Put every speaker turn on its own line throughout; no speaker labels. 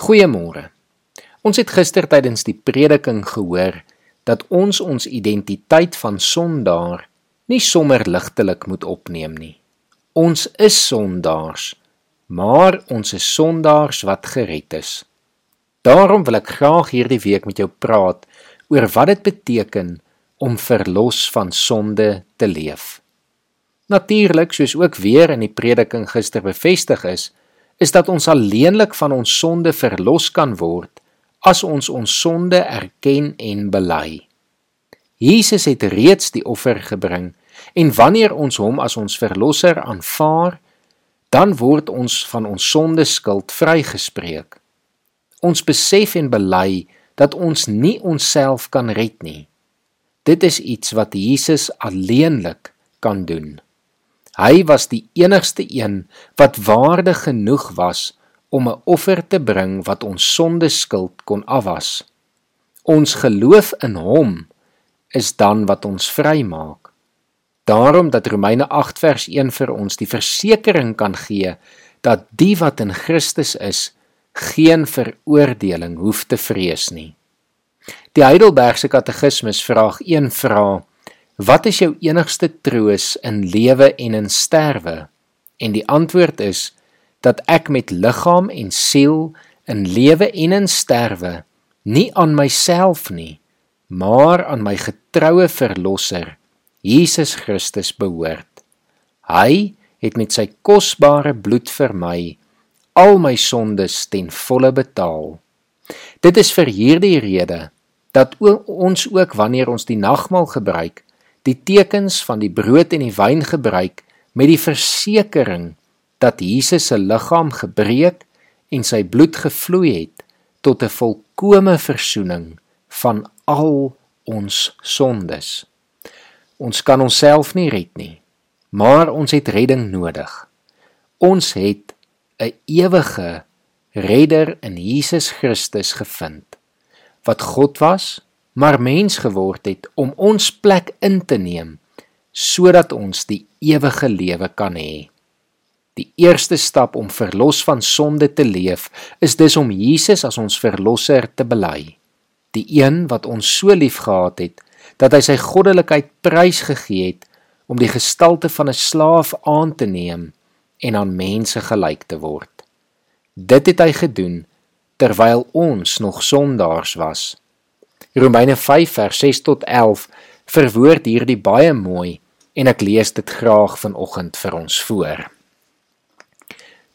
Goeiemôre. Ons het gister tydens die prediking gehoor dat ons ons identiteit van sondaar nie sommer ligtelik moet opneem nie. Ons is sondaars, maar ons is sondaars wat gered is. Daarom wil ek graag hierdie week met jou praat oor wat dit beteken om verlos van sonde te leef. Natuurlik, soos ook weer in die prediking gister bevestig is, is dat ons alleenlik van ons sonde verlos kan word as ons ons sonde erken en bely. Jesus het reeds die offer gebring en wanneer ons hom as ons verlosser aanvaar, dan word ons van ons sonde skuld vrygespreek. Ons besef en bely dat ons nie onsself kan red nie. Dit is iets wat Jesus alleenlik kan doen. Hy was die enigste een wat waardig genoeg was om 'n offer te bring wat ons sonde skuld kon afwas. Ons geloof in hom is dan wat ons vrymaak. Daarom dat Romeine 8 vers 1 vir ons die versekering kan gee dat die wat in Christus is, geen veroordeling hoef te vrees nie. Die Heidelbergse Katekismus vraag 1 vra: Wat is jou enigste troos in lewe en in sterwe? En die antwoord is dat ek met liggaam en siel in lewe en in sterwe nie aan myself nie, maar aan my getroue verlosser, Jesus Christus behoort. Hy het met sy kosbare bloed vir my al my sondes ten volle betaal. Dit is vir hierdie rede dat ons ook wanneer ons die nagmaal gebruik, die tekens van die brood en die wyn gebruik met die versekering dat Jesus se liggaam gebreek en sy bloed gevloei het tot 'n volkomme verzoening van al ons sondes. Ons kan onsself nie red nie, maar ons het redding nodig. Ons het 'n ewige redder in Jesus Christus gevind wat God was maar mens geword het om ons plek in te neem sodat ons die ewige lewe kan hê. Die eerste stap om verlos van sonde te leef is dus om Jesus as ons verlosser te bely. Die een wat ons so liefgehad het dat hy sy goddelikheid prysgegee het om die gestalte van 'n slaaf aan te neem en aan mense gelyk te word. Dit het hy gedoen terwyl ons nog sondaars was. Romeine 5 vers 6 tot 11 verwoord hierdie baie mooi en ek lees dit graag vanoggend vir ons voor.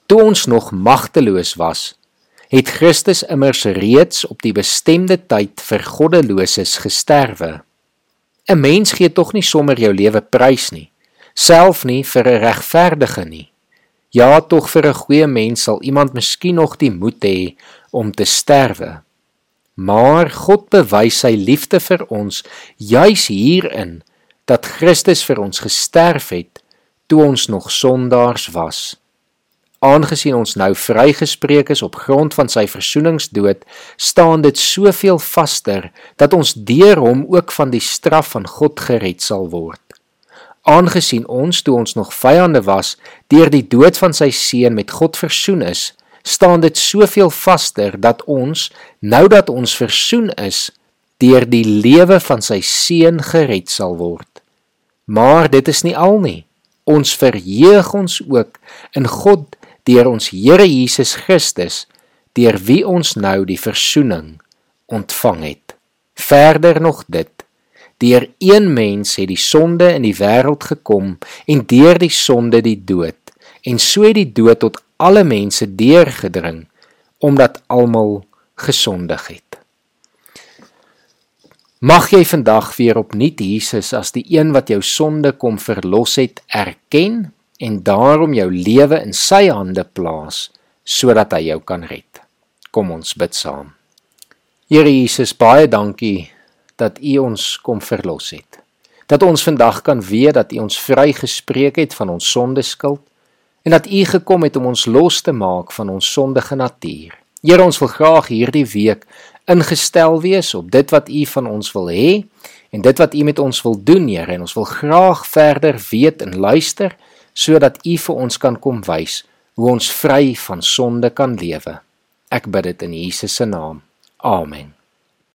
Toe ons nog magteloos was, het Christus immers reeds op die bestemde tyd vir goddeloses gesterwe. 'n Mens gee tog nie sommer jou lewe prys nie, self nie vir 'n regverdige nie. Ja, tog vir 'n goeie mens sal iemand miskien nog die moed hê om te sterwe. Maar God bewys sy liefde vir ons juis hierin dat Christus vir ons gesterf het toe ons nog sondaars was. Aangesien ons nou vrygespreek is op grond van sy versoeningsdood, staan dit soveel vaster dat ons deur hom ook van die straf van God gered sal word. Aangesien ons toe ons nog vyande was, deur die dood van sy seun met God versoen is, staan dit soveel vaster dat ons nou dat ons versoen is deur die lewe van sy seun gered sal word. Maar dit is nie al nie. Ons verheug ons ook in God deur ons Here Jesus Christus deur wie ons nou die versoening ontvang het. Verder nog dit Deur een mens het die sonde in die wêreld gekom en deur die sonde die dood en so het die dood tot alle mense deurgedring omdat almal gesondig het. Mag jy vandag weer opnuut Jesus as die een wat jou sonde kom verlos het erken en daarom jou lewe in sy hande plaas sodat hy jou kan red. Kom ons bid saam. Here Jesus, baie dankie dat U ons kom verlos het. Dat ons vandag kan weet dat U ons vrygespreek het van ons sondeskuld en dat U gekom het om ons los te maak van ons sondige natuur. Here, ons wil graag hierdie week ingestel wees op dit wat U van ons wil hê en dit wat U met ons wil doen, Here, en ons wil graag verder weet en luister sodat U vir ons kan kom wys hoe ons vry van sonde kan lewe. Ek bid dit in Jesus se naam. Amen.